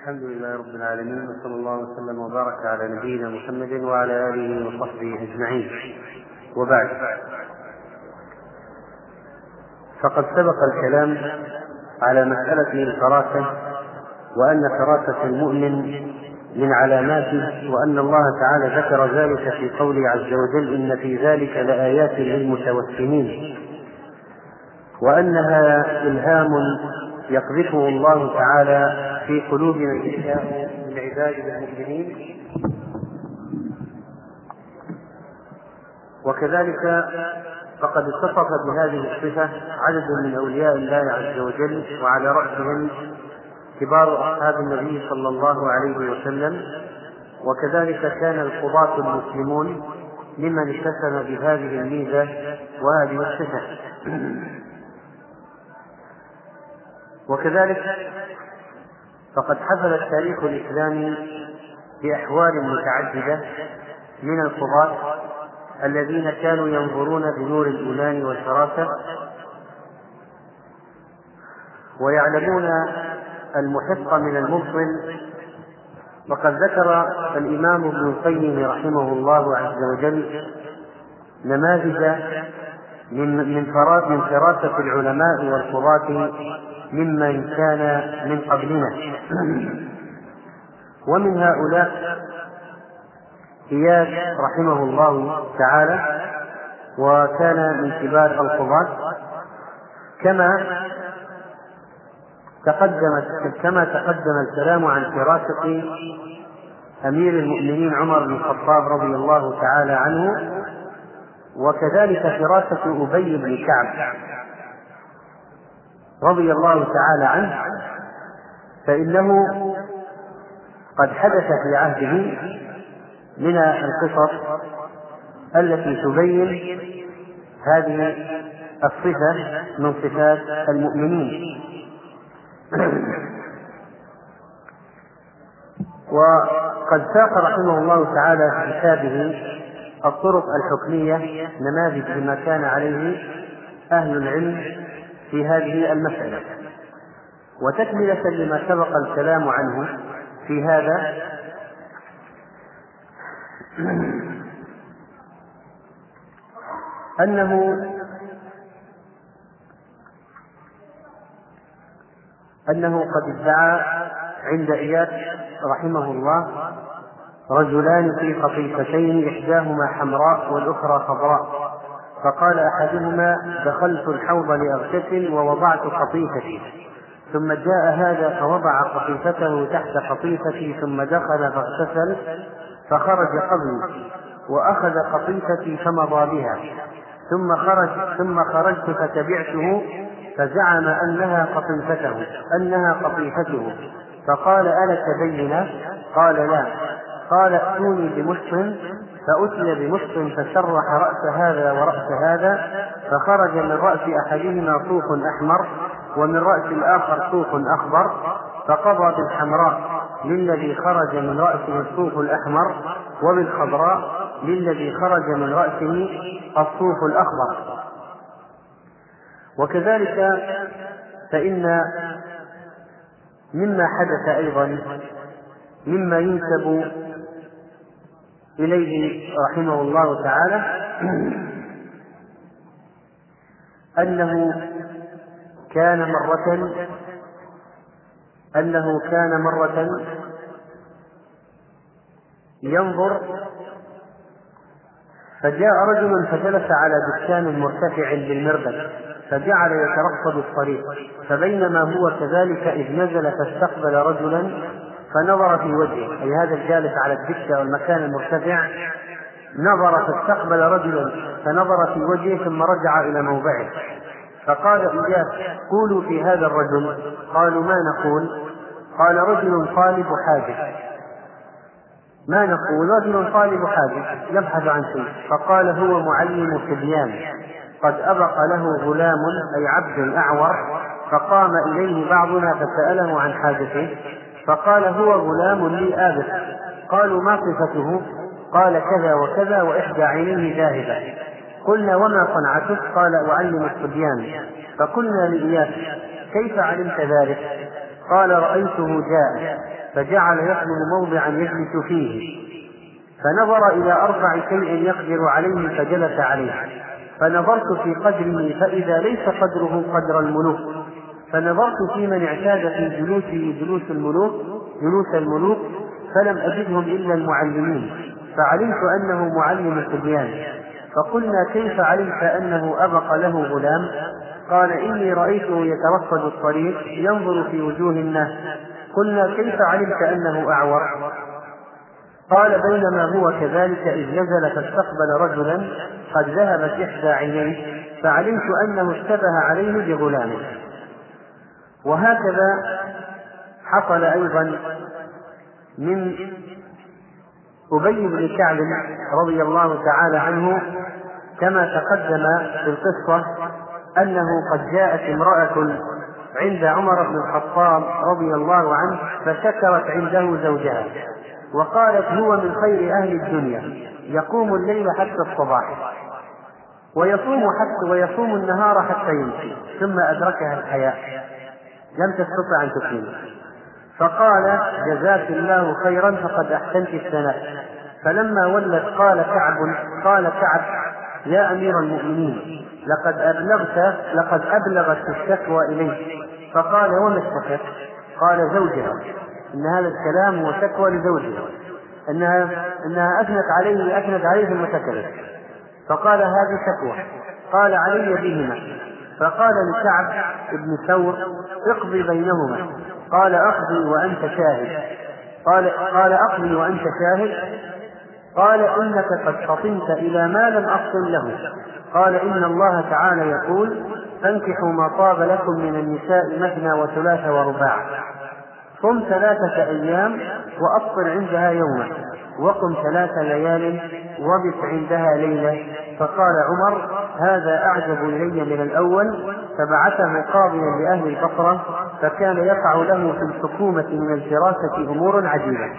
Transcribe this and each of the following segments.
الحمد لله رب العالمين وصلى الله وسلم وبارك على نبينا محمد وعلى آله وصحبه أجمعين. وبعد. فقد سبق الكلام على مسألة الفراسة وأن فراسة المؤمن من علاماته وأن الله تعالى ذكر ذلك في قوله عز وجل إن في ذلك لآيات للمتوسمين. وأنها إلهام يقذفه الله تعالى في قلوب من يشاء من عباده المؤمنين. وكذلك فقد اتصف بهذه الصفة عدد من أولياء الله عز وجل وعلى رأسهم كبار أصحاب النبي صلى الله عليه وسلم. وكذلك كان القضاة المسلمون ممن اتسم بهذه الميزة وهذه الصفة. وكذلك فقد حفل التاريخ الإسلامي بأحوال متعددة من القضاة الذين كانوا ينظرون بنور الإيمان والفراسة ويعلمون المحق من المبطل. وقد ذكر الإمام ابن القيم رحمه الله عز وجل نماذج من من من فراسة العلماء والقضاة ممن كان من قبلنا. ومن هؤلاء إياس رحمه الله تعالى وكان من كبار القضاة كما تقدم كما تقدم الكلام عن فراسة أمير المؤمنين عمر بن الخطاب رضي الله تعالى عنه وكذلك فراسة أبي بن كعب. رضي الله تعالى عنه فإنه قد حدث في عهده من القصص التي تبين هذه الصفة من صفات المؤمنين. وقد ساق رحمه الله تعالى في كتابه الطرق الحكمية نماذج لما كان عليه أهل العلم في هذه المسألة. وتكملة لما سبق الكلام عنه في هذا. أنه أنه قد ادعى عند إياس رحمه الله رجلان في قطيفتين إحداهما حمراء والأخرى خضراء. فقال أحدهما دخلت الحوض لأغتسل ووضعت قطيفتي ثم جاء هذا فوضع قطيفته تحت قطيفتي ثم دخل فاغتسل فخرج قبلي وأخذ قطيفتي فمضى بها. ثم خرج ثم خرجت فتبعته فزعم أنها قطيفته أنها قطيفته فقال ألك بينة؟ قال لا. قال ائتوني بمشط فأتي بمشط فشرح رأس هذا ورأس هذا فخرج من رأس أحدهما صوف أحمر ومن رأس الآخر صوف أخضر فقضى بالحمراء للذي خرج من رأسه الصوف الأحمر وبالخضراء للذي خرج من رأسه الصوف الأخضر. وكذلك فإن مما حدث أيضا مما ينسب إليه رحمه الله تعالى أنه كان مرة أنه كان مرة ينظر فجاء رجل فجلس على دكان مرتفع بالمربد فجعل يترصد الطريق فبينما هو كذلك إذ نزل فاستقبل رجلا فنظر في وجهه. أي هذا الجالس على الدكة والمكان المرتفع نظر فاستقبل رجلا فنظر في وجهه ثم رجع إلى موضعه. فقال إياس قولوا في هذا الرجل. قالوا ما نقول؟ قال رجل طالب حاجة ما نقول؟ رجل طالب حاجة يبحث عن شيء. فقال هو معلم صبيان. قد أبق له غلام أي عبد أعور. فقام إليه بعضنا فسأله عن حاجته. فقال هو غلام لي آبس. قالوا ما صفته؟ قال كذا وكذا وإحدى عينيه ذاهبة. قلنا وما صنعتك؟ قال أعلم الصبيان. فقلنا لإياس كيف علمت ذلك؟ قال رأيته جاء فجعل يطلب موضعا يجلس فيه. فنظر إلى أربع شيء يقدر عليه فجلس عليه. فنظرت في قدره فإذا ليس قدره قدر الملوك. فنظرت في من اعتاد في جلوسه جلوس الملوك جلوس الملوك فلم أجدهم إلا المعلمين فعلمت أنه معلم الصبيان. فقلنا كيف علمت أنه أبق له غلام؟ قال إني رأيته يترصد الطريق ينظر في وجوه الناس. قلنا كيف علمت أنه أعور؟ قال بينما هو كذلك إذ نزل فاستقبل رجلا قد ذهبت إحدى عينيه فعلمت أنه اشتبه عليه بغلامه. وهكذا حصل أيضا من أبي بن كعب رضي الله تعالى عنه كما تقدم في القصة أنه قد جاءت امرأة عند عمر بن الخطاب رضي الله عنه فشكرت عنده زوجها وقالت هو من خير أهل الدنيا يقوم الليل حتى الصباح ويصوم حتى ويصوم النهار حتى يمسي ثم أدركها الحياء لم تستطع أن تقيم. فقال جزاك الله خيرا فقد أحسنت الثناء فلما ولت قال كعب قال كعب يا أمير المؤمنين لقد أبلغت لقد أبلغت الشكوى إليك. فقال وما اشتكت؟ قال زوجها. إن هذا الكلام هو شكوى لزوجها. أنها أنها أثنت عليه أثنت عليه ثم فقال هذه شكوى قال علي بهما. فقال لكعب بن ثور اقضي بينهما. قال أقضي وأنت شاهد. قال قال أقضي وأنت شاهد. قال إنك قد فطنت إلى ما لم أفطن له. قال إن الله تعالى يقول فانكحوا ما طاب لكم من النساء مثنى وثلاث ورباع. صم ثلاثة أيام وأفطر عندها يوما وقم ثلاث ليال وبت عندها ليلة. فقال عمر هذا أعجب إلي من الأول فبعثه قاضيا لأهل البصرة فكان يقع له في الحكومة من الفراسة أمور عجيبة.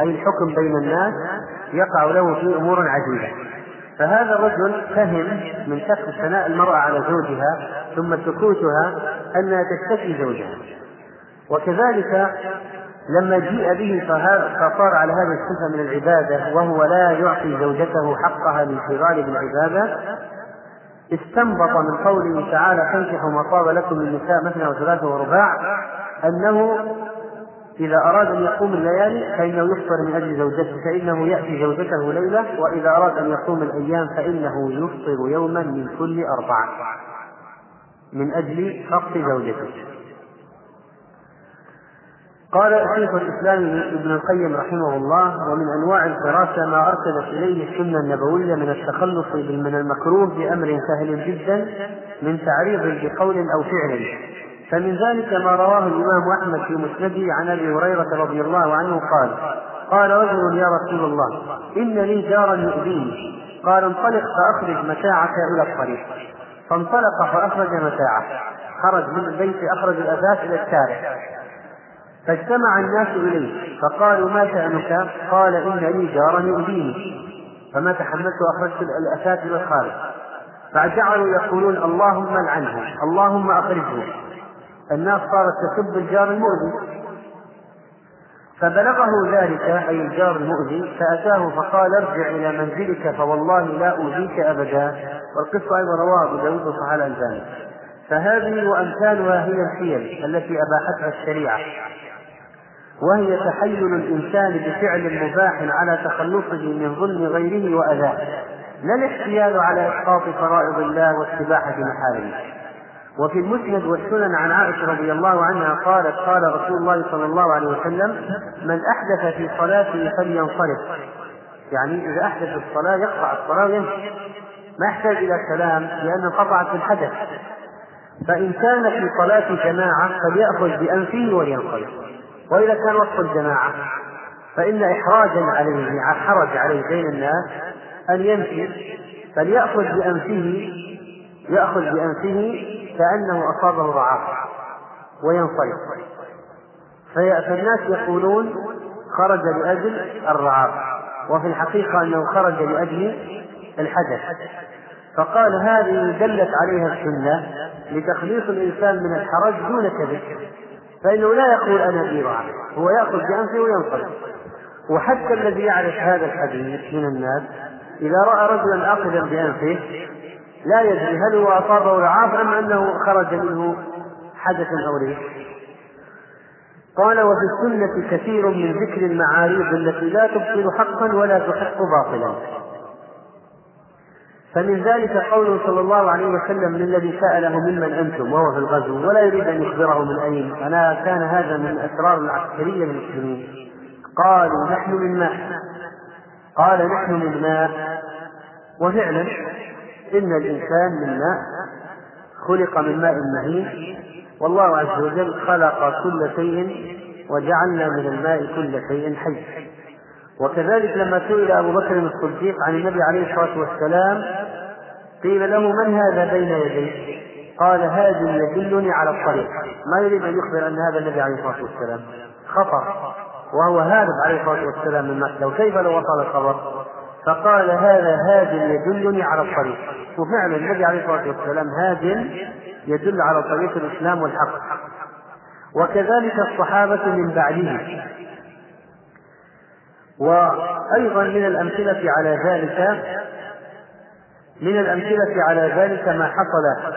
أي الحكم بين الناس يقع له في أمور عجيبة. فهذا الرجل فهم من كثرة ثناء المرأة على زوجها ثم سكوتها أنها تشتكي زوجها. وكذلك لما جيء به فصار على هذه الصفة من العبادة وهو لا يعطي زوجته حقها الانشغال بالعبادة استنبط من قوله تعالى فانكحوا ما طاب لكم من النساء مثنى وثلاثة ورباع أنه إذا أراد أن يقوم الليالي فإنه يفطر من أجل زوجته فإنه يأتي زوجته ليلة وإذا أراد أن يقوم الأيام فإنه يفطر يوما من كل أربعة من أجل فقد زوجته. قال شيخ الإسلام ابن القيم رحمه الله ومن أنواع الفراسة ما ارشدت إليه السنة النبوية من التخلص من المكروه بأمر سهل جدا من تعريض بقول أو فعل. فمن ذلك ما رواه الإمام أحمد في مسنده عن أبي هريرة رضي الله عنه قال قال رجل يا رسول الله إن لي جارا يؤذيني. قال انطلق فأخرج متاعك إلى الطريق. فانطلق فأخرج متاعه. خرج من البيت أخرج الأثاث إلى الشارع فاجتمع الناس إليه فقالوا ما شأنك؟ قال إن لي جارا يؤذيني. فما تحملت وأخرجت الأساس إلى الخارج فجعلوا يقولون اللهم العنه اللهم أخرجه الناس صارت تسب الجار المؤذي. فبلغه ذلك أي الجار المؤذي فأتاه فقال ارجع إلى منزلك فوالله لا أؤذيك أبدا. والقصة أيضا رواه أبو داود وصححه الألباني. فهذه وأمثالها هي الحيل التي أباحتها الشريعة. وهي تحيل الإنسان بفعل مباح على تخلصه من ظلم غيره وأذاه. لا الاحتيال على إسقاط فرائض الله واستباحة محارمه وفي المسند والسنن عن عائشة رضي الله عنها قالت قال رسول الله صلى الله عليه وسلم من أحدث في صلاته فلينصرف. يعني إذا أحدث الصلاة يقطع الصلاة ويمشي. ما يحتاج إلى كلام لأن انقطعت الحدث. فإن كان في صلاة جماعة فليأخذ بأنفه ولينصرف. وإذا كان وسط الجماعة فإن إحراجا عليه حرج عليه بين الناس أن يمشي فليأخذ بأنفه يأخذ بأنفه كأنه أصابه رعاف وينصرف. فالناس يقولون خرج لأجل الرعاف وفي الحقيقة أنه خرج لأجل الحدث. فقال هذه دلت عليها السنة لتخليص الإنسان من الحرج دون كذب. فإنه لا يقول أنا ذي رعاية هو يأخذ بأنفه وينصرف. وحتى الذي يعرف هذا الحديث من الناس إذا رأى رجلا آخذا بأنفه لا يدري هل هو أصابه العاف أم أنه خرج منه حدث أو ريح قال وفي السنة كثير من ذكر المعاريض التي لا تبطل حقا ولا تحق باطلا. فمن ذلك قوله صلى الله عليه وسلم للذي سأله ممن أنتم وهو في الغزو ولا يريد أن يخبره من أين. أنا كان هذا من أسرار العسكرية للمسلمين قالوا نحن من ماء قال نحن من ماء وفعلا إن الإنسان من ماء خلق من ماء مهين. والله عز وجل خلق كل شيء وجعلنا من الماء كل شيء حي. وكذلك لما سئل أبو بكر الصديق عن النبي عليه الصلاة والسلام قيل له من هذا بين يديك قال هذا يدلني على الطريق. ما يريد أن يخبر أن هذا النبي عليه الصلاة والسلام. خطر وهو هارب عليه الصلاة والسلام من مكة. وكيف لو وصل الخبر؟ فقال هذا هاد يدلني على الطريق. وفعلا النبي عليه الصلاة والسلام هاد يدل على طريق الإسلام والحق. وكذلك الصحابة من بعده. وأيضا من الأمثلة على ذلك من الأمثلة على ذلك ما حصل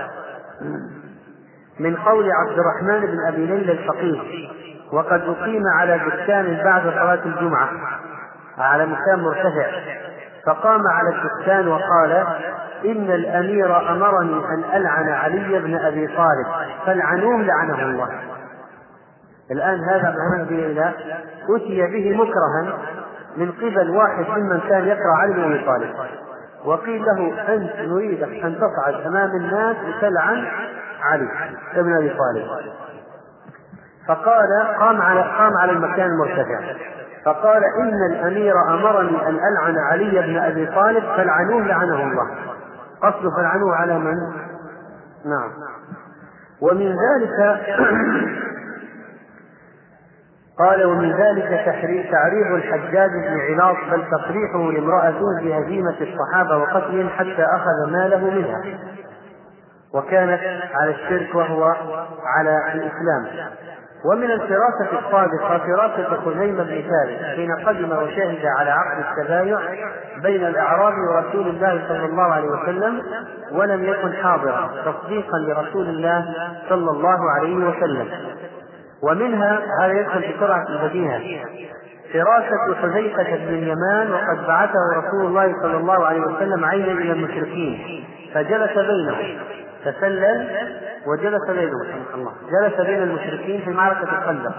من قول عبد الرحمن بن أبي ليلى الفقيه وقد أقيم على دكان بعد صلاة الجمعة على مكان مرتفع فقام على الدكان وقال إن الأمير أمرني أن ألعن علي بن أبي طالب فالعنوه لعنه الله. الآن هذا معناه بليلى أتي به مكرها من قبل واحد ممن كان يقرأ علي بن أبي طالب. وقيل له أنت نريدك أن تصعد أمام الناس وتلعن علي بن أبي طالب. فقال قام على قام على المكان المرتفع. فقال إن الأمير أمرني أن ألعن علي بن أبي طالب فالعنوه لعنه الله. قصد فالعنوه على من؟ نعم. ومن ذلك قال ومن ذلك تعريض الحجاج بن علاط بل تصريحه لامرأته بهزيمة الصحابة وقتلهم حتى أخذ ماله منها. وكانت على الشرك وهو على الإسلام. ومن الفراسة الصادقة فراسة خزيمة بن ثابت حين قدم وشهد على عقد التبايع بين الأعراب ورسول الله صلى الله عليه وسلم ولم يكن حاضرا تصديقا لرسول الله صلى الله عليه وسلم. ومنها هذا يدخل في سرعة البديهة فراسة حذيفة بن اليمان وقد بعثه رسول الله صلى الله عليه وسلم عينا إلى المشركين. فجلس بينهم. تسلل وجلس بينهم رحمه الله. جلس بين المشركين في معركة الخندق.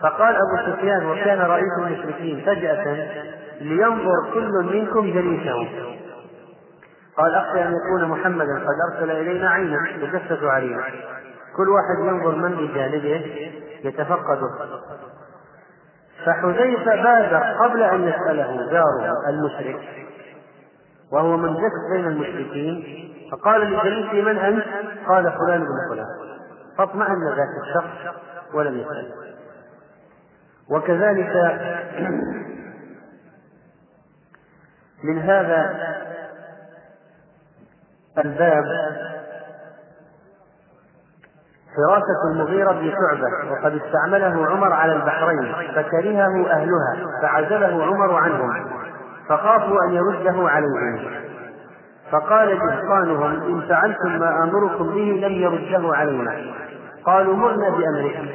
فقال أبو سفيان وكان رئيس المشركين فجأة لينظر كل منكم جليسه. قال أخشى أن يكون محمدا قد أرسل إلينا عينا يجسس علينا. كل واحد ينظر من بجانبه يتفقده. فحذيفة بادر قبل أن يسأله جاره المشرك وهو من جس بين المشركين فقال لجليسه من أنت؟ قال فلان بن فلان. فاطمأن ذاك الشخص ولم يسأل. وكذلك من هذا الباب حراسة المغيرة بن شعبة وقد استعمله عمر على البحرين فكرهه أهلها فعزله عمر عنهم فخافوا أن يرده عليهم. فقال دهقانهم إن فعلتم ما آمركم به لم يرده علينا. قالوا مرنا بأمركم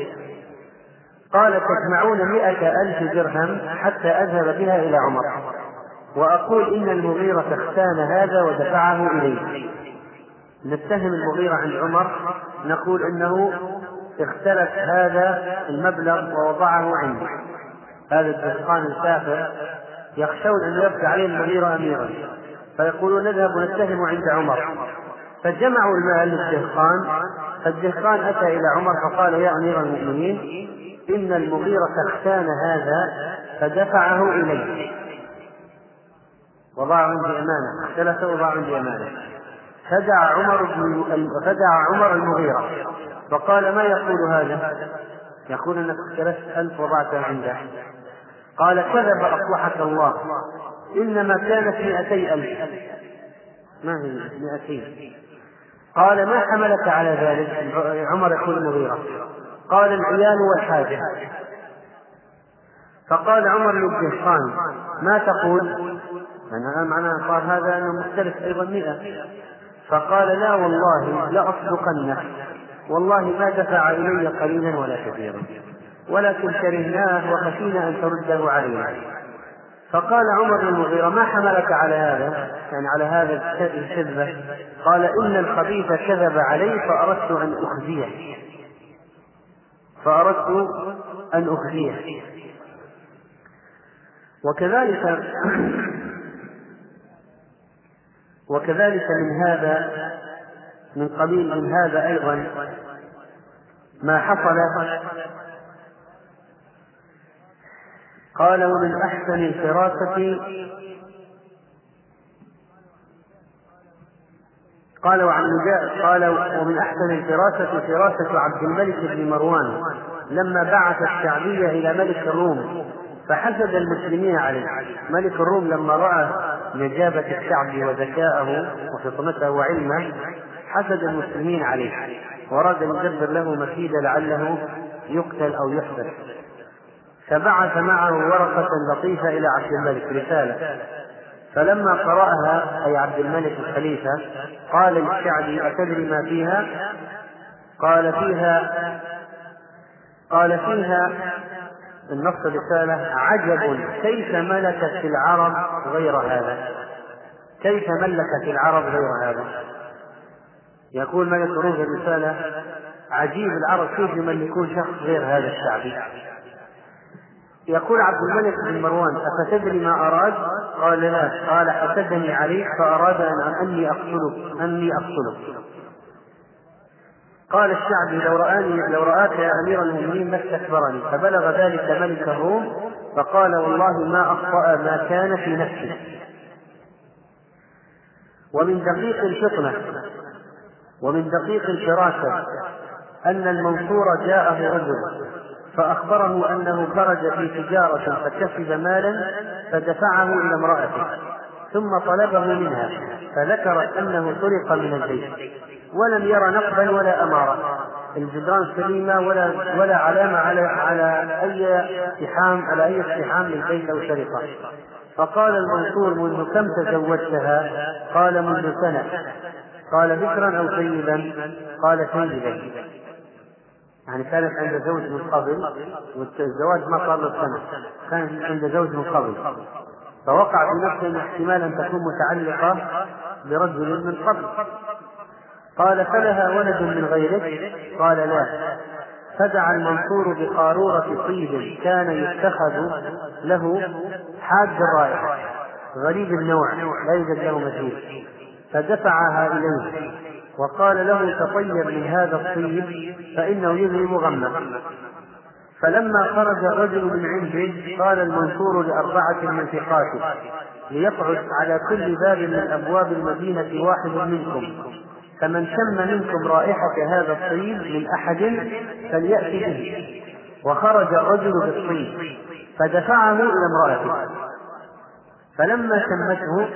قال تجمعون مئة ألف درهم حتى أذهب بها إلى عمر وأقول إن المغيرة اختان هذا ودفعه إليه. نتهم المغيرة عند عمر نقول إنه اختلف هذا المبلغ ووضعه عنده. هذا الدهقان الكافر يخشون أن يبقى عليه المغيرة اميرا. فيقولون نذهب ونتهم عند عمر. فجمعوا المال للدهقان فالدهقان أتى إلى عمر فقال يا أمير المؤمنين إن المغيرة اختان هذا فدفعه عندي امانه اختلف وضعه عندي امانه فدعا عمر بن فدعا عمر المغيرة. فقال ما يقول هذا؟ يقول أنك اختلفت ألف وضعتها عنده. قال كذب أصلحك الله. إنما كانت مئتي ألف. ما هي مئتين قال ما حملك على ذلك؟ عمر يقول المغيرة. قال العيال والحاجة. فقال عمر بن الدهقان ما تقول؟ يعني معناه قال هذا أنه مختلف أيضا مئة. فقال لا والله لأصدقنه. والله ما دفع إلي قليلا ولا كثيرا. ولكن كرهناه وخشينا أن ترده علينا. فقال عمر بن المغيرة ما حملك على هذا؟ يعني على هذا الكذبة قال إن الخبيث كذب علي فأردت أن أخزيه. فأردت أن أخزيه. وكذلك وكذلك من هذا من قبيل من هذا أيضا ما حصل. قال ومن أحسن الفراسة قال وعن قال ومن أحسن الفراسة فراسة عبد الملك بن مروان لما بعث الشعبية إلى ملك الروم. فحسد المسلمين عليه. ملك الروم لما رأى نجابة الشعب وذكاءه وفطنته وعلمه حسد المسلمين عليه. وأراد أن يدبر له مكيدة لعله يقتل أو يحبس. فبعث معه ورقة لطيفة إلى عبد الملك رسالة. فلما قرأها أي عبد الملك الخليفة قال للشعبي أتدري ما فيها؟ قال فيها قال فيها النص الرسالة عجب كيف ملكت العرب غير هذا؟ كيف ملكت العرب غير هذا؟ يقول ملك في الرسالة عجيب العرب كيف يملكون شخص غير هذا الشعبي؟ يقول عبد الملك بن مروان أفتدري ما أراد؟ قال لا قال حسدني عليك فأراد أن أني أقتلك أني أقتلك. قال الشعبي لو رآني لو رآك يا أمير المؤمنين ما استكبرني. فبلغ ذلك ملك الروم فقال والله ما أخطأ ما كان في نفسه ومن دقيق الفطنة ومن دقيق الفراسة أن المنصور جاءه رجل فأخبره أنه خرج في تجارة فكسب مالا فدفعه إلى امرأته ثم طلبه منها فذكرت أنه سرق من البيت. ولم ير نقبا ولا أمارة. الجدران سليمة ولا ولا علامة على على أي اقتحام على أي اقتحام للبيت أو سرقة فقال المنصور منذ كم تزوجتها؟ قال منذ سنة. قال بكرا أو سيدا؟ قال سيدا يعني كانت عند زوج من قبل والزواج ما صار له سنة. كانت عند زوج من قبل. فوقع في نفسه احتمال أن تكون متعلقة برجل من قبل. قال فلها ولد من غيرك؟ قال لا. فدعا المنصور بقارورة طيب كان يتخذ له حاد الرائحة غريب النوع لا يوجد له مثيل فدفعها إليه وقال له تطيب من هذا الطيب فإنه يذهب غمه فلما خرج الرجل من عنده قال المنصور لأربعة من ثقاته ليقعد على كل باب من أبواب المدينة واحد منكم. فمن شم منكم رائحة هذا الطيب من أحد فليأتي به. وخرج الرجل بالطيب فدفعه إلى امرأته فلما شمته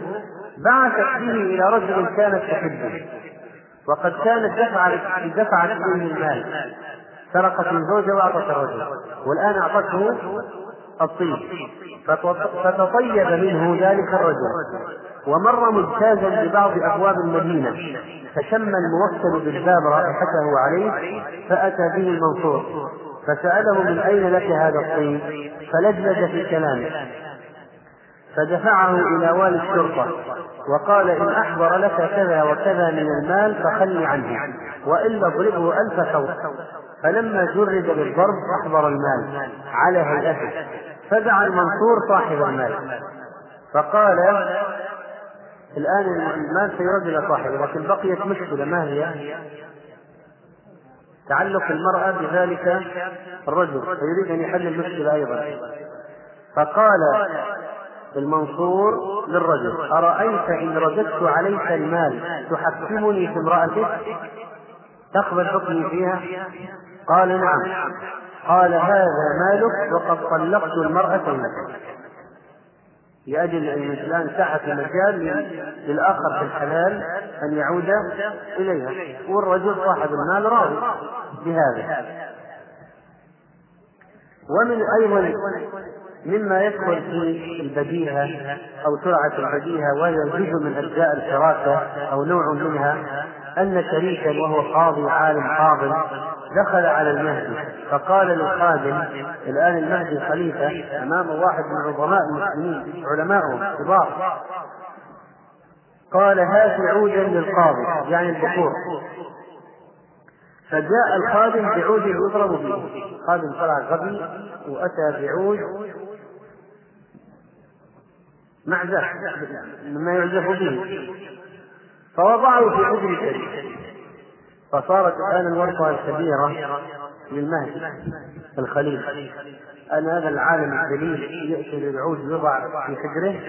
بعثت به إلى رجل كانت تحبه. وقد كانت دفعت دفعت إليه المال. سرقت من وأعطت الرجل. والآن أعطته الطيب. فتطيب منه ذلك الرجل. ومر مجتازا ببعض أبواب المدينة فشم الموكل بالباب رائحته عليه فأتى به المنصور فسأله من أين لك هذا الطيب؟ فلجلج في كلامه. فدفعه إلى والي الشرطة وقال إن أحضر لك كذا وكذا من المال فخل عنه وإلا اضربه ألف صوت فلما جرد بالضرب أحضر المال على هيئته فدعا المنصور صاحب المال. فقال الآن المال سيرد إلى صاحبه لكن بقيت مشكلة ما هي؟ تعلق المرأة بذلك الرجل فيريد أن يحل المشكلة أيضا. فقال المنصور للرجل أرأيت إن رددت عليك المال تحكمني في امرأتك؟ تقبل حكمي فيها؟ قال نعم. قال هذا مالك وقد طلقت المرأة لك. لأجل أن الإنسان سعة مجال للآخر في الحلال أن يعود إليها. والرجل صاحب المال راضي بهذا. ومن أيضا مما يدخل في البديهة أو سرعة البديهة وهي جزء من أجزاء الفراسة أو نوع منها أن شريكا وهو قاضي عالم فاضل دخل على المهدي. فقال للخادم الآن المهدي خليفة أمام واحد من عظماء المسلمين علمائهم كبار. قال هات عودا للقاضي يعني البخور فجاء الخادم بعود يضرب به. الخادم طلع غبي وأتى بعود معزف مما يعزف به. فوضعه في حجر الشريف فصارت الآن الورقة الكبيرة للمهدي الخليل. أن هذا العالم الجليل يأتي للعود يوضع في حجره.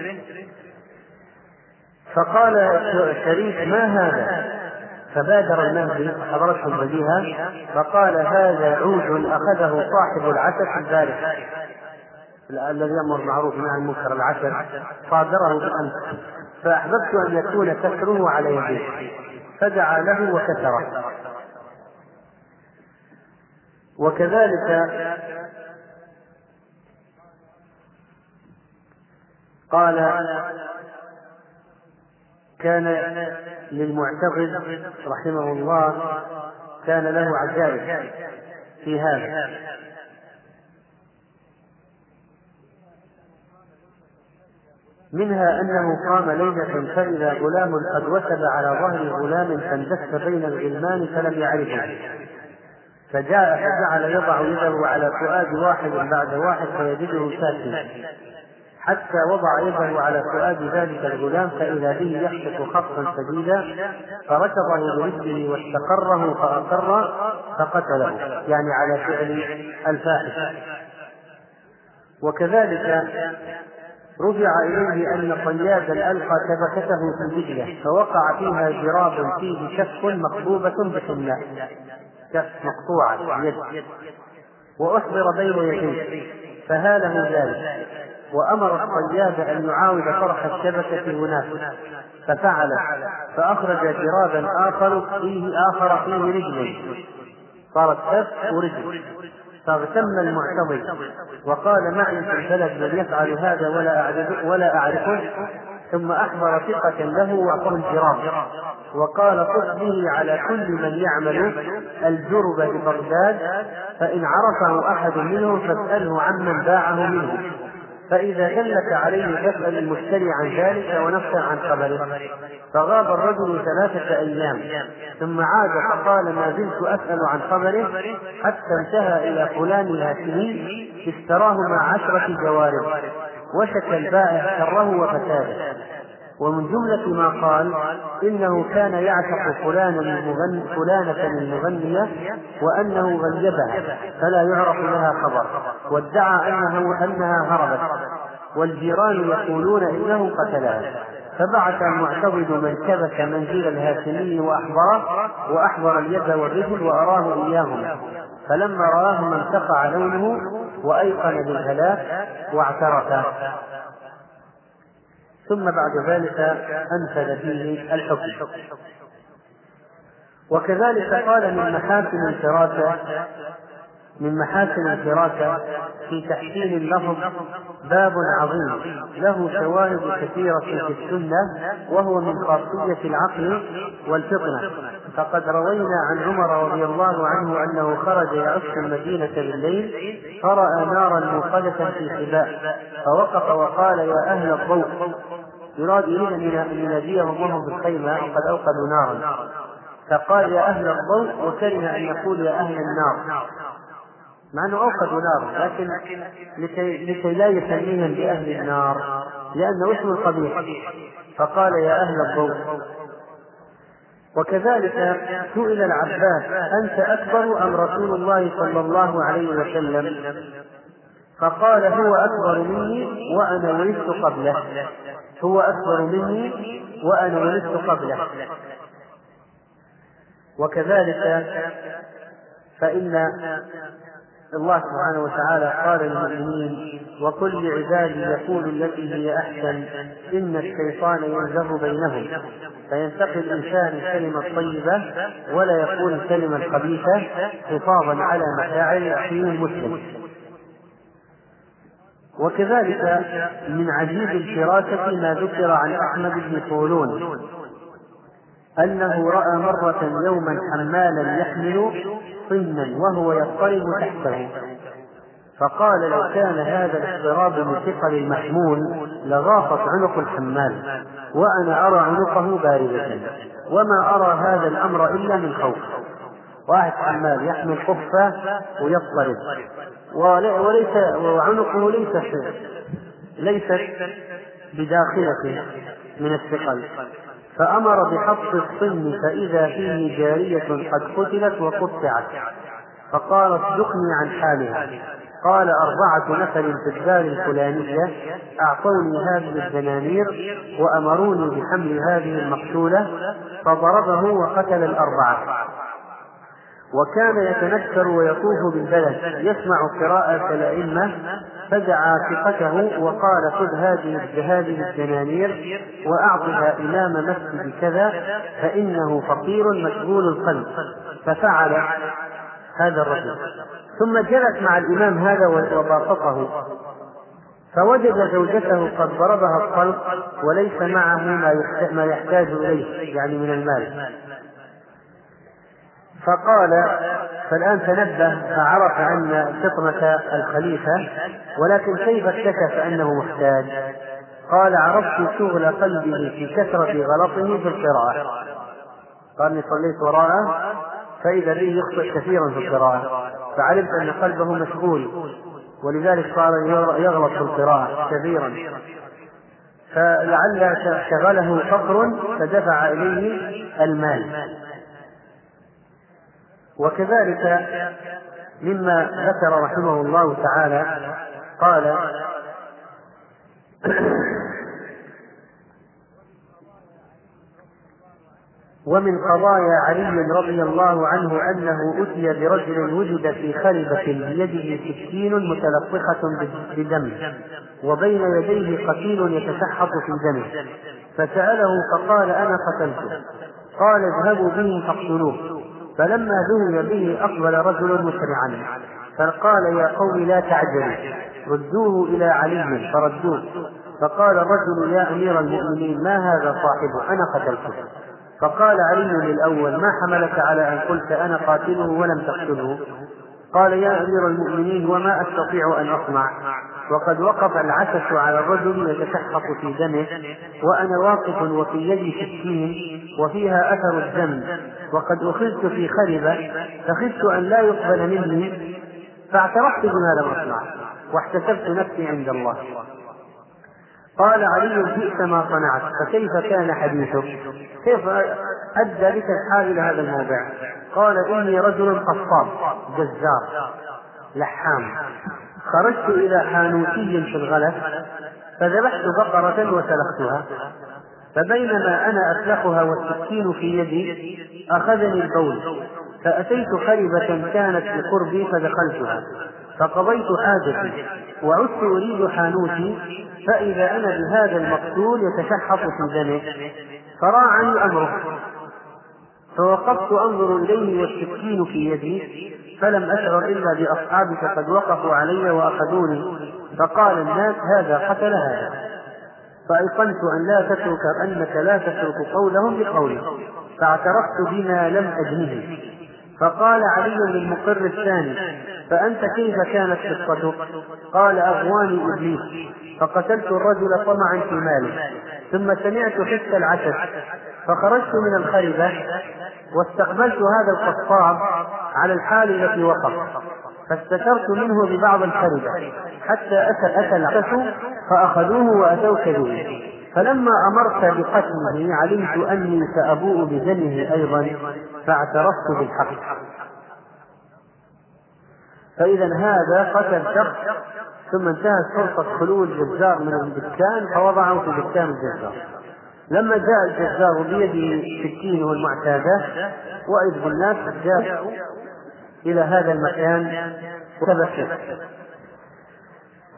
فقال شريف ما هذا؟ فبادر المهدي حضرته البديهة فقال هذا عود أخذه صاحب العسل البارح. الذي يأمر معروف عن المنكر العسل. صادره بالأمس فأحببت أن يكون كسره على يديه فدعا له وكسره وكذلك قال كان للمعتقد رحمه الله كان له عجائب في هذا. منها أنه قام ليلة فإذا غلام قد وثب على ظهر غلام فاندس بين الغلمان فلم يعرفه. فجاء فجعل يضع يده على فؤاد واحد بعد واحد فيجده ساكنا حتى وضع يده على فؤاد ذلك الغلام فإذا به يخطف خطا شديدا فركضه برجله واستقره فأقر فقتله يعني على فعل الفاحش. وكذلك رجع إليه أن صيادا ألقى شبكته في دجلة فوقع فيها جراب فيه كف مقبوبة بحناء كف مقطوعة يد وأحضر بين يديه فهاله ذلك. وأمر الصياد أن يعاود طرح الشبكة هناك ففعل فأخرج جرابا آخر فيه آخر فيه رجل صارت كف ورجل. فاغتم المعتضد. وقال معي في البلد من يفعل هذا ولا أعرف ولا أعرفه ثم أحضر ثقة له وأعطاه الجراب وقال خذ به على كل من يعمل الجرب ببغداد فإن عرفه أحد منهم فاسأله عمن باعه منه. فإذا دلك عليه فاسأل المشتري عن ذلك ونفسه عن خبره فغاب الرجل ثلاثة أيام ثم عاد فقال ما زلت أسأل عن خبره حتى انتهى إلى فلان الهاشمي اشتراه مع عشرة جوارب وشكى البائع شره وفساده. ومن جملة ما قال إنه كان يعشق فلانا المغني فلانة المغنية وأنه غيبها فلا يعرف لها خبر وادعى أنه أنها هربت والجيران يقولون إنه قتلها فبعث المعتضد من كبس منزل الهاشمي وأحضره وأحضر اليد والرجل وأراه إياهما فلما رآهما انتقع لونه وأيقن بالهلاك واعترف. ثم بعد ذلك أنفذ فيه الحكم. وكذلك قال من محاسن الفراسة من محاسن الفراسة في تحسين اللفظ باب عظيم. له شواهد كثيرة في السنة وهو من خاصية العقل والفطنة. فقد روينا عن عمر رضي الله عنه أنه خرج يعش المدينة بالليل فرأى نارا موقدة في حباء فوقف وقال يا أهل الضوء يراد يريد أن يناديهم وهم بالخيمة قد أوقدوا نارا. فقال يا أهل الضوء وكره أن يقول يا أهل النار. مع أنه أوقدوا نار لكن لكي, لكي لا يسميهم بأهل النار لأنه اسم قبيح. فقال يا أهل الضوء وكذلك سئل العباس أنت أكبر أم رسول الله صلى الله عليه وسلم؟ فقال هو أكبر مني وأنا ولدت قبله. هو أكبر مني وأنا ولدت قبله. وكذلك فإن الله سبحانه وتعالى قال للمؤمنين وكل عبادي يقول التي هي أحسن إن الشيطان ينزغ بينهم. فينتقي الإنسان الكلمة الطيبة ولا يقول الكلمة الخبيثة حفاظا على مشاعر أخيه المسلم. وكذلك من عجيب الفراسة ما ذكر عن أحمد بن طولون أنه رأى مرة يوما حمالا يحمل طنا وهو يضطرب تحته. فقال لو كان هذا الاضطراب من ثقل المحمول لغاصت عنق الحمال وأنا أرى عنقه باردة وما أرى هذا الأمر إلا من خوف. واحد حمال يحمل خفة ويضطرب. وليس وعنقه ليست ليست بداخلة من الثقل. فأمر بحط الصن فإذا فيه جارية قد قتلت وقطعت. فقالت دقني عن حالها. قال أربعة نفر في الدار الفلانية أعطوني هذه الدنانير وأمروني بحمل هذه المقتولة فضربه وقتل الأربعة. وكان يتنكر ويطوف بالبلد. يسمع قراءة الأئمة فدعا ثقته وقال خذ هذه هذه الدنانير وأعطها إمام مسجد كذا فإنه فقير مشغول القلب. ففعل هذا الرجل. ثم جلس مع الإمام هذا وباسطه فوجد زوجته قد ضربها الطلق وليس معه ما يحتاج إليه يعني من المال. فقال فالآن تنبه فعرف أن فطنة الخليفة ولكن كيف اكتشف أنه محتاج؟ قال عرفت شغل قلبه في كثرة غلطه في القراءة. قال صليت وراءه فإذا به يخطئ كثيرا في القراءة. فعلمت أن قلبه مشغول ولذلك صار يغلط في القراءة كثيرا. فلعل شغله فقر فدفع إليه المال. وكذلك مما ذكر رحمه الله تعالى قال ومن قضايا علي رضي الله عنه أنه أتي برجل وجد في خلبة بيده سكين متلطخة بدم وبين يديه قتيل يتسحط في دمه فسأله فقال أنا قتلته قال اذهبوا به فاقتلوه. فلما ذهب به أقبل رجل مسرعا فقال يا قوم لا تعجلوا ردوه إلى علي فردوه. فقال الرجل يا أمير المؤمنين ما هذا صاحبه أنا قتلته. فقال علي للأول ما حملك على أن قلت أنا قاتله ولم تقتله؟ قال يا أمير المؤمنين وما أستطيع أن أصنع. وقد وقف العسس على الرجل يتشحط في دمه وأنا واقف وفي يدي سكين وفيها أثر الدم. وقد أخذت في خربة فخفت أن لا يقبل مني فاعترفت بما لم أصنع واحتسبت نفسي عند الله قال علي بئس ما صنعت فكيف كان حديثك؟ كيف أدى بك الحال إلى هذا الموضع؟ قال إني رجل قصاب جزار لحام خرجت إلى حانوتي في الغلف فذبحت بقرة وسلختها فبينما أنا أسلخها والسكين في يدي أخذني البول فأتيت خربة كانت بقربي فدخلتها فقضيت حاجتي وعدت أريد حانوتي فإذا أنا بهذا المقتول يتشحط في دمه فراعني أمره. فوقفت أنظر إليه والسكين في يدي فلم أشعر إلا بأصحابك قد وقفوا علي وأخذوني فقال الناس هذا قتل هذا. فأيقنت أن لا تترك أنك لا تترك قولهم بقولي فاعترفت بما لم أجنه فقال علي للمقر الثاني فأنت كيف كانت قصتك؟ قال أغواني إبليس. فقتلت الرجل طمعا في ماله ثم سمعت حس العسل فخرجت من الخربة واستقبلت هذا القصاب على الحال التي وقف. فاستشرت منه ببعض الخربة حتى أتى أتى فأخذوه وأتوك به فلما أمرت بقتله علمت أني سأبوء بذنه أيضا فاعترفت بالحق. فإذا هذا قتل شخص ثم انتهت فرصة خلو الجزار من الدكان فوضعه في دكان الجزار. لما جاء الجزار بيده سكينه المعتادة وإذ بالناس جاء إلى هذا المكان وتبكت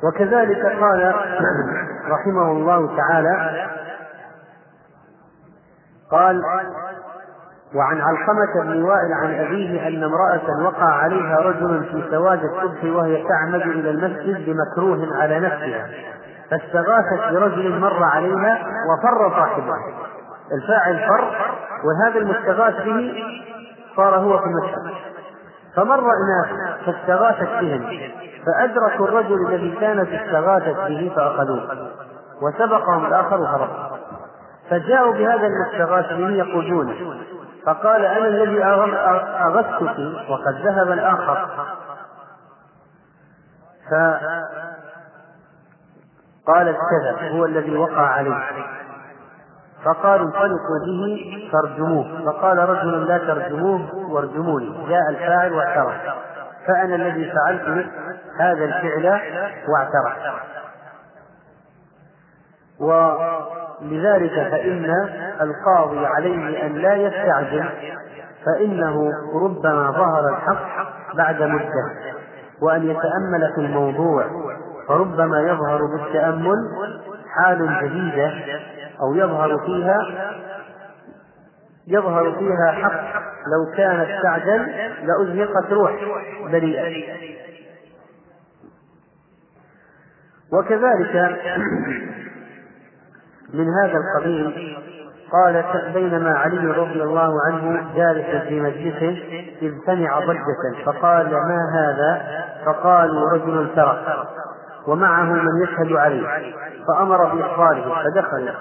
وكذلك قال رحمه الله تعالى قال وعن علقمة بن وائل عن أبيه أن امرأة وقع عليها رجل في سواد الصبح وهي تعمد إلى المسجد بمكروه على نفسها فاستغاثت برجل مر عليها وفر صاحبه الفاعل فر وهذا المستغاث به صار هو في المشهد فمر ناس فاستغاثت بهم فأدركوا الرجل الذي كانت استغاثت به فأخذوه وسبقهم الآخر وهرب فجاءوا بهذا المستغاث به يقودونه فقال أنا الذي أغثتك وقد ذهب الآخر. فقال الكذب هو الذي وقع عليه فقالوا انطلقوا به فارجموه. فقال رجل لا ترجموه وارجموني. جاء الفاعل واعترف. فأنا الذي فعلت هذا الفعل واعترف. ولذلك فإن القاضي عليه أن لا يستعجل فإنه ربما ظهر الحق بعد مدة وأن يتأمل في الموضوع فربما يظهر بالتأمل حال جديدة أو يظهر فيها يظهر فيها حق. لو كان استعجل لأزهقت روح بريئة. وكذلك من هذا القبيل قال بينما علي رضي الله عنه جالس في مجلسه إذ سمع ضجة فقال ما هذا؟ فقالوا رجل سرق ومعه من يشهد عليه. فأمر بإخباره فدخل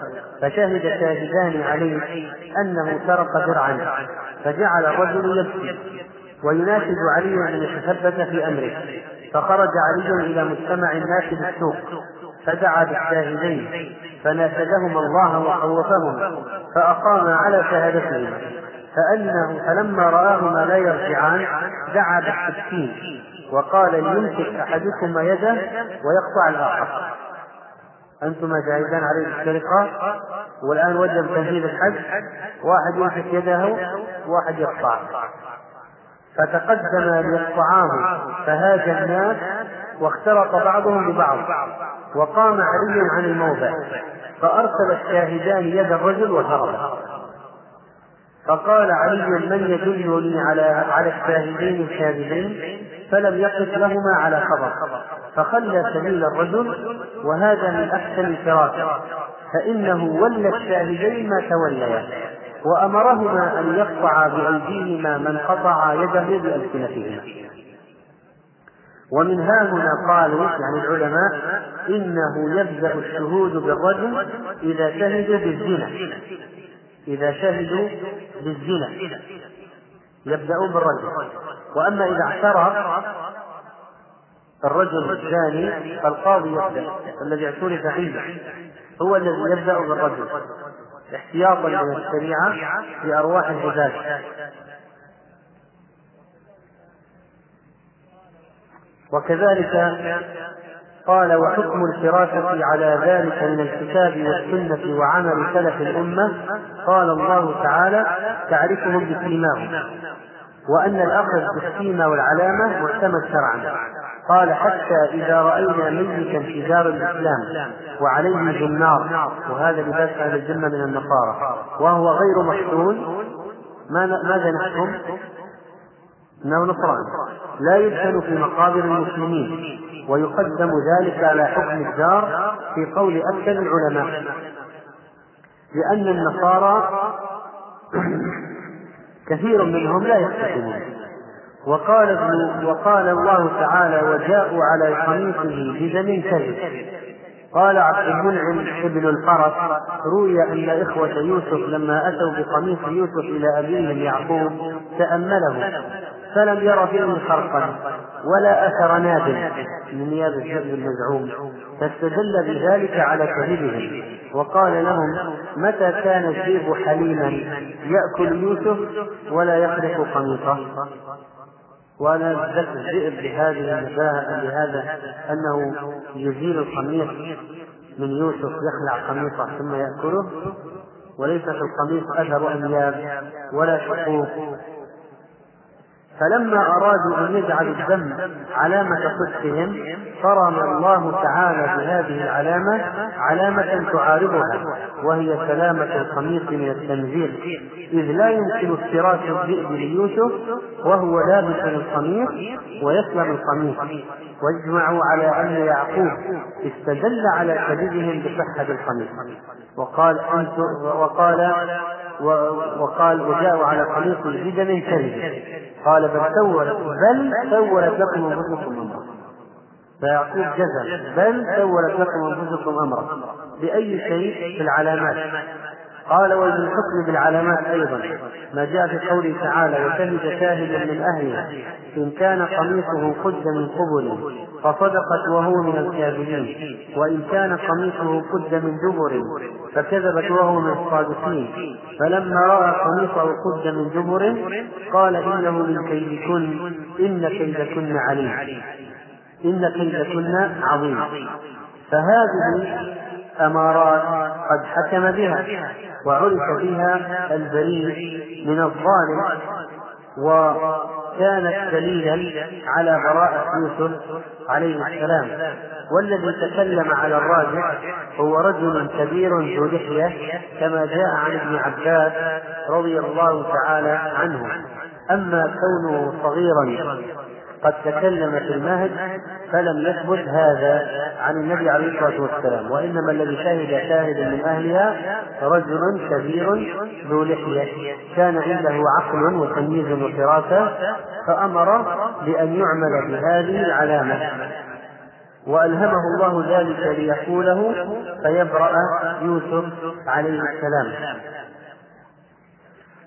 فشهد شاهدان عليه أنه سرق درعا فجعل الرجل يبكي ويناشد علي أن يتثبت في أمره. فخرج علي إلى مجتمع الناس بالسوق فدعا بالشاهدين فناشدهما الله وخوفهما فأقام على شهادتهما فأنه فلما رآهما لا يرجعان دعا بالسكين. وقال ليمسك أحدكما يده ويقطع الآخر. أنتما شاهدان عليه السرقة؟ والآن وجب تنفيذ الحج. واحد يمسك يده واحد يقطع. فتقدم ليقطعاه فهاج الناس واختلط بعضهم ببعض. وقام علي عن الموضع فأرسل الشاهدان يد الرجل وهرب. فقال علي من يدلني على على الشاهدين الكاذبين فلم يقف لهما على خبر. فخلى سبيل الرجل وهذا من أحسن الفراسه فإنه ولى الشاهدين ما توليا. وأمرهما أن يقطعا بأيديهما من قطع يده بألسنتهما. ومن ها هنا قالوا يعني العلماء إنه يبدأ الشهود بالرجل إذا شهدوا بالزنا. إذا شهدوا بالزنا يبدأون بالرجل. وأما إذا اعترف الرجل الثاني فالقاضي يبدأ الذي اعترف فيه هو الذي يبدأ بالرجل احتياطا من الشريعة في أرواح العباد. وكذلك قال وحكم الفراسة على ذلك من الكتاب والسنة وعمل سلف الأمة. قال الله تعالى تعرفهم بسيماهم وأن الأخذ بالسيمة والعلامة معتمد شرعا. قال حتى إذا رأينا ميتا في دار الإسلام وعليه جنار وهذا لباس أهل الجنة من النصارى وهو غير محسون ماذا نحكم؟ إنه نصراني. لا يدفن في مقابر المسلمين. ويقدم ذلك على حكم الدار في قول أكثر العلماء. لأن النصارى كثير منهم لا يحتكمون وقال وقال الله تعالى وجاءوا على قميصه بدم كذب. قال عبد المنعم ابن الفرس روي أن إخوة يوسف لما أتوا بقميص يوسف إلى أبيهم يعقوب تأمله. فلم ير فيه خرقا ولا أثر ناد من نياب الجبل المزعوم. فاستدل بذلك على كذبهم وقال لهم متى كان الذئب حليما يأكل يوسف ولا يخرق قميصه؟ وأنا ذكر الذئب بهذه النباهة بهذا أنه يزيل القميص من يوسف يخلع قميصه ثم يأكله. وليس في القميص أثر أنياب ولا شقوق. فلما أرادوا أن يجعلوا الدم علامة صدقهم قرن الله تعالى بهذه العلامة علامة تعارضها وهي سلامة القميص من التنزيل. إذ لا يمكن افتراس الذئب ليوسف وهو لابس القميص ويسلم القميص. واجمعوا على أن يعقوب استدل على كذبهم بصحة القميص. وقال وقال وقال وجاءوا على قميص بدم كذب قال بل سولت بل سولت لكم أنفسكم أمرا. فيعقوب جزم بل سولت لكم أنفسكم أمرا. بأي شيء؟ في العلامات. قال وبالحكم بالعلامات أيضا ما جاء في قوله تعالى وشهد شاهد من أهلها إن كان قميصه قد من قبل فصدقت وهو من الكاذبين وإن كان قميصه قد من دبر فكذبت وهو من الصادقين. فلما رأى قميصه قد من دبر قال إنه من كيدكن إن كيدكن عليم إن كيدكن عظيم. فهذه أمارات قد حكم بها وعرف بها البريء من الظالم وكانت دليلا على براءة يوسف عليه السلام. والذي تكلم على الراجح هو رجل كبير ذو لحية كما جاء عن ابن عباس رضي الله تعالى عنه. أما كونه صغيرا قد تكلم في المهد فلم يثبت هذا عن النبي عليه الصلاة والسلام وإنما الذي شهد شاهد من أهلها رجل كبير ذو لحية كان عنده عقل وتمييز وفراسة فأمر بأن يعمل بهذه العلامة. وألهمه الله ذلك ليقوله فيبرأ يوسف عليه السلام.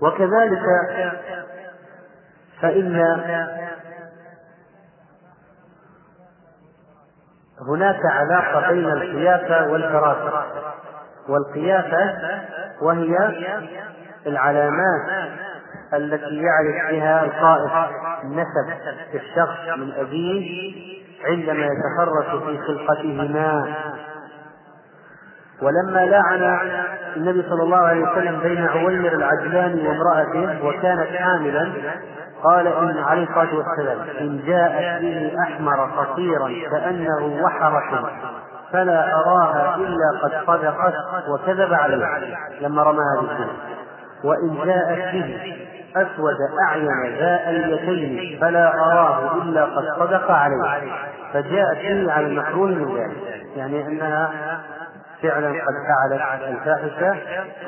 وكذلك فإن هناك علاقة بين القيافة والفراسة والقيافة وهي العلامات التي يعرف بها القائد في الشخص من أبيه عندما يتفرس في خلقتهما. ولما لعن النبي صلى الله عليه وسلم بين عويمر العجلاني وامرأته وكانت حاملا قال إن عليه الصلاة والسلام إن جاءت به أحمر قصيرا كأنه وحرة فلا أراها إلا قد صدقت وكذب عليه لما رمى هذه الكلمة وإن جاءت به أسود أعين ذا اليتين فلا أراه إلا قد صدق عليه. فجاءت به على المكروه من ذلك يعني أنها فعلا قد فعلت الفاحشة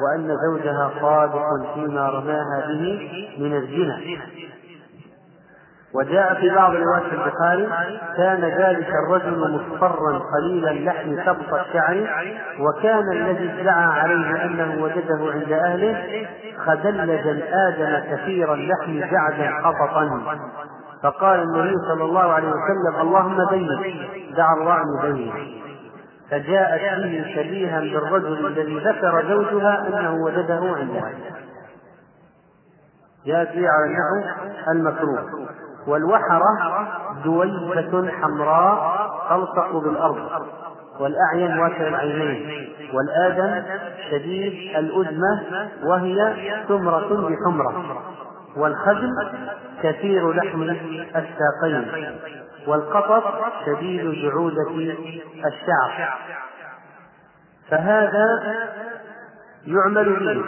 وأن زوجها صادق فيما رماها به من الزنا. وجاء في بعض روايات البخاري كان ذلك الرجل مصفرا قليل اللحم سبط الشعر وكان الذي ادعى عليه أنه وجده عند أهله خدلج الآدم كثير اللحم جعدا قططا. فقال النبي صلى الله عليه وسلم اللهم بين دعا الله يبين فجاءت به شبيها بالرجل الذي ذكر زوجها أنه وجده عند اهله جاءت به على النحو المكروه. والوحرة دويبة حمراء تلصق بالأرض. والأعين واسع العينين. والآدم شديد الأدمة وهي سمرة بحمرة. والخدم كثير لحم الساقين. والقطط شديد جعودة الشعر. فهذا يعمل به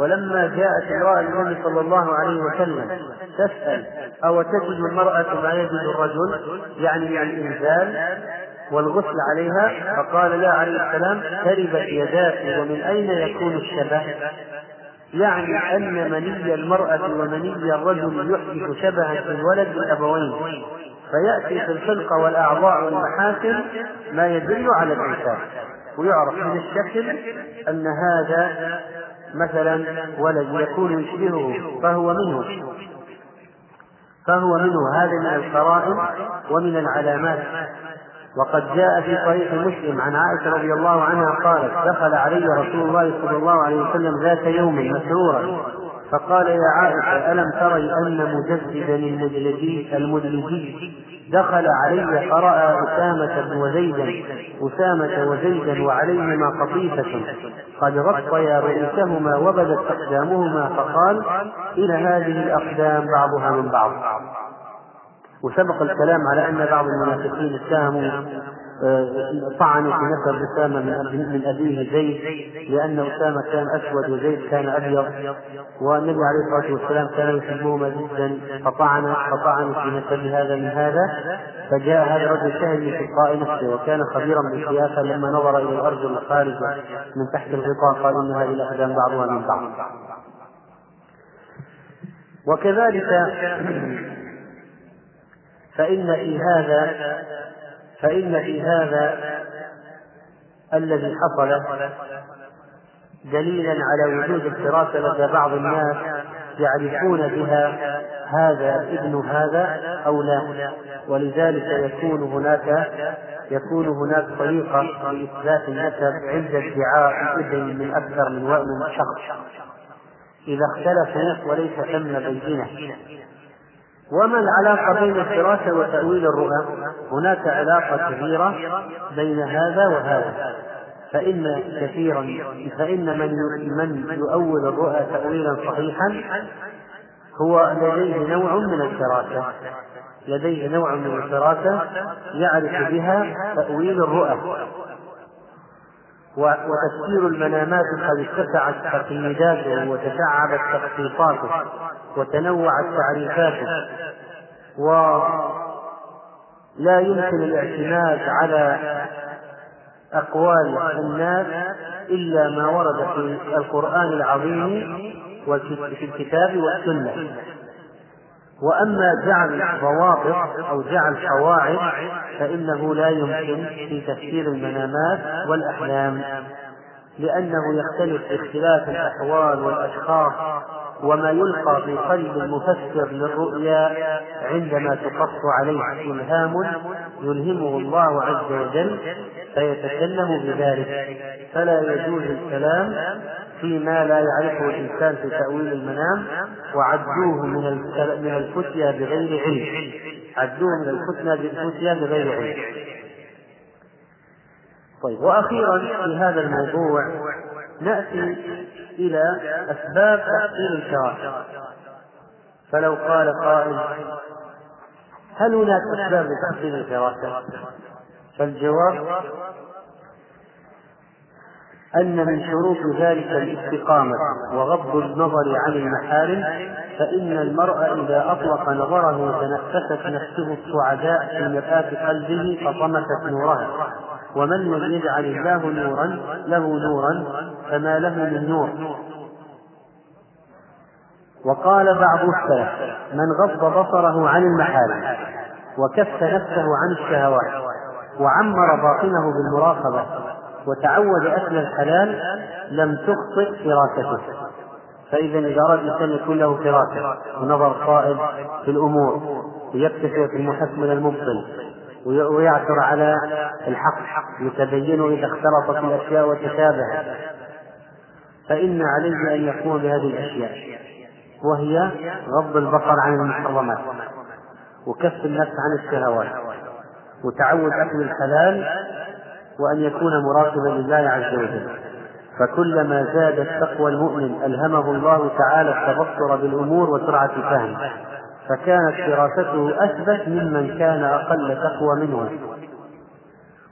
ولما جاءت امرأة النبي صلى الله عليه وسلم تسأل أو تجد المرأة ما يجد الرجل؟ يعني من الإنزال والغسل عليها فقال لا عليه السلام تربت يداك ومن أين يكون الشبه؟ يعني أن مني المرأة ومني الرجل يحدث شبها في الولد الأبوين. فيأتي في الخلقة والأعضاء والمحاسن ما يدل على الإنسان. ويعرف من الشكل أن هذا مثلا ولد يكون يشبهه فهو منه. فهو منه. هذا من القرائن ومن العلامات. وقد جاء في صحيح مسلم عن عائشة رضي الله عنها قالت دخل علي رسول الله صلى الله عليه وسلم ذات يوم مسرورا. فقال يا عائشة ألم تري أن مجددا المدلجي المدلجي دخل علي فرأى أسامة وزيدا أسامة وزيدا وعليهما قطيفة. قد غطيا رؤوسهما وبدت أقدامهما فقال إلى هذه الأقدام بعضها من بعض. وسبق الكلام على أن بعض المنافقين اتهموا آه، طعنوا في نسب أسامة من أبيه زيد لأن أسامة كان أسود وزيد كان أبيض والنبي عليه الصلاة والسلام كان يحبهما جدا فطعن فطعنوا في نسب هذا من هذا فجاء هذا الرجل شهد من تلقاء نفسه وكان خبيرا بالسياسة لما نظر إلى الأرجل الخارجة من تحت الغطاء قال إن هذه الأقدام بعضها من بعض. وكذلك فإن في هذا فإن في هذا الذي حصل دليلا على وجود الفراسة لدى بعض الناس يعرفون بها هذا ابن هذا أو لا. ولذلك يكون هناك يكون هناك طريقة لإثبات النسب عند ادعاء الابن من أكثر من شخص. إذا اختلفوا وليس ثم بينة. وما العلاقة بين الفراسة وتأويل الرؤى؟ هناك علاقة كبيرة بين هذا وهذا. فإن كثيرا فإن من من يؤول الرؤى تأويلا صحيحا هو لديه نوع من الفراسة لديه نوع من الفراسة يعرف بها تأويل الرؤى. وتفسير المنامات قد اتسعت تقييداته وتشعبت تخصيصاته وتنوعت تعريفاته. ولا يمكن الاعتماد على أقوال الناس إلا ما ورد في القرآن العظيم وفي الكتاب والسنة. وأما جعل ضوابط أو جعل قواعد فإنه لا يمكن في تفسير المنامات والأحلام لأنه يختلف باختلاف الأحوال والأشخاص وما يلقى في قلب المفسر للرؤيا عندما تقص عليه إلهام يلهمه الله عز وجل فيتكلم بذلك. فلا يجوز الكلام فيما لا يعرفه الإنسان في تأويل المنام وعدوه من من الفتيا بغير علم. عدوه من الفتيا بغير علم. طيب وأخيرا في هذا الموضوع نأتي إلى أسباب تحصيل الكراهة فلو قال قائل هل هناك أسباب لتحصيل الكراهة؟ فالجواب أن من شروط ذلك الاستقامة وغض النظر عن المحارم فإن المرء إذا أطلق نظره تنفست نفسه السعداء في مرآة قلبه فطمست نورها ومن لم يجعل الله نورا له نورا فما له من نور. وقال بعض السلف من غض بصره عن المحارم وكف نفسه عن الشهوات وعمر باطنه بالمراقبة وتعود أكل الحلال لم تخطئ فراسته فإذا إذا أراد الإنسان يكون له فراسة ونظر صائب في الأمور ويكتفي في المحسن المبطل ويعثر على الحق يتبين إذا اختلطت الأشياء وتشابهت فإن عليه أن يقوم بهذه الأشياء وهي غض البصر عن المحرمات وكف النفس عن الشهوات وتعود أكل الحلال وأن يكون مراقبا لله عز وجل. فكلما زادت تقوى المؤمن ألهمه الله تعالى التبصر بالأمور وسرعة الفهم. فكانت فراسته أثبت ممن كان أقل تقوى منه.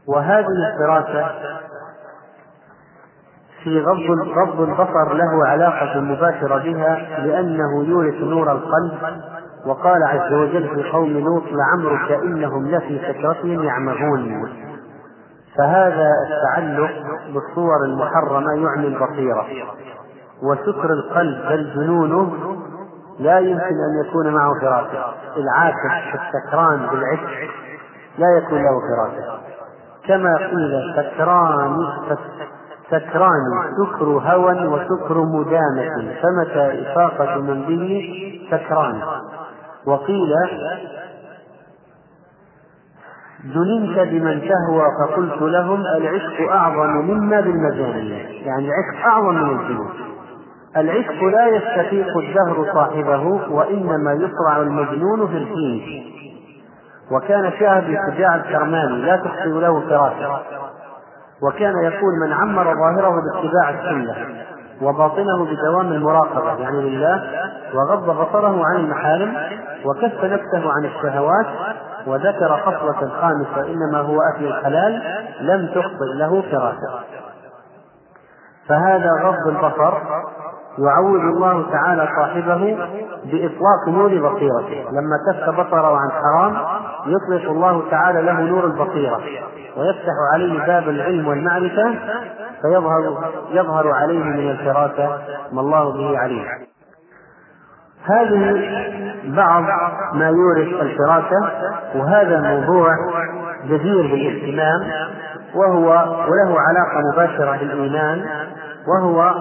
وهذه الفراسة في غض غض البصر له علاقة مباشرة بها لأنه يورث نور القلب. وقال عز وجل في قوم لوط لعمرك إنهم لفي سكرتهم يعمهون. فهذا التعلق بالصور المحرمة يعني البصيرة. وسكر القلب بل جنونه لا يمكن أن يكون معه فراسة العاشق السكران بالعشق لا يكون له فراسة كما قيل سكران سكران سكر هوى وسكر مدامة. فمتى إفاقة من به؟ سكران. وقيل جننت بمن تهوى فقلت لهم العشق أعظم مما بالمجانين يعني العشق أعظم من الجنون العشق لا يستفيق الدهر صاحبه وإنما يصرع المجنون في الحين. وكان شاهد شجاع الكرماني لا تخطئ له فراسة وكان يقول من عمر ظاهره باتباع السنة وباطنه بدوام المراقبة يعني لله وغض بصره عن المحارم وكف نفسه عن الشهوات وذكر خصلة خامسة إنما هو أكل الحلال لم تخطئ له فراسة فهذا غض البصر يعود الله تعالى صاحبه بإطلاق نور بصيرته. لما كف بصره عن حرام يطلق الله تعالى له نور البصيرة. ويفتح عليه باب العلم والمعرفة فيظهر يظهر عليه من الفراسة ما الله به عليم. هذه بعض ما يورث الفراسة وهذا موضوع جدير بالاهتمام وهو وله علاقة مباشرة بالإيمان وهو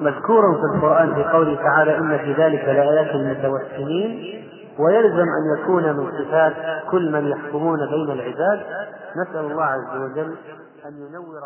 مذكور في القرآن في قوله تعالى إن في ذلك لآيات للمتوسمين ويلزم أن يكون من صفات كل من يحكمون بين العباد. نسأل الله عز وجل أن ينور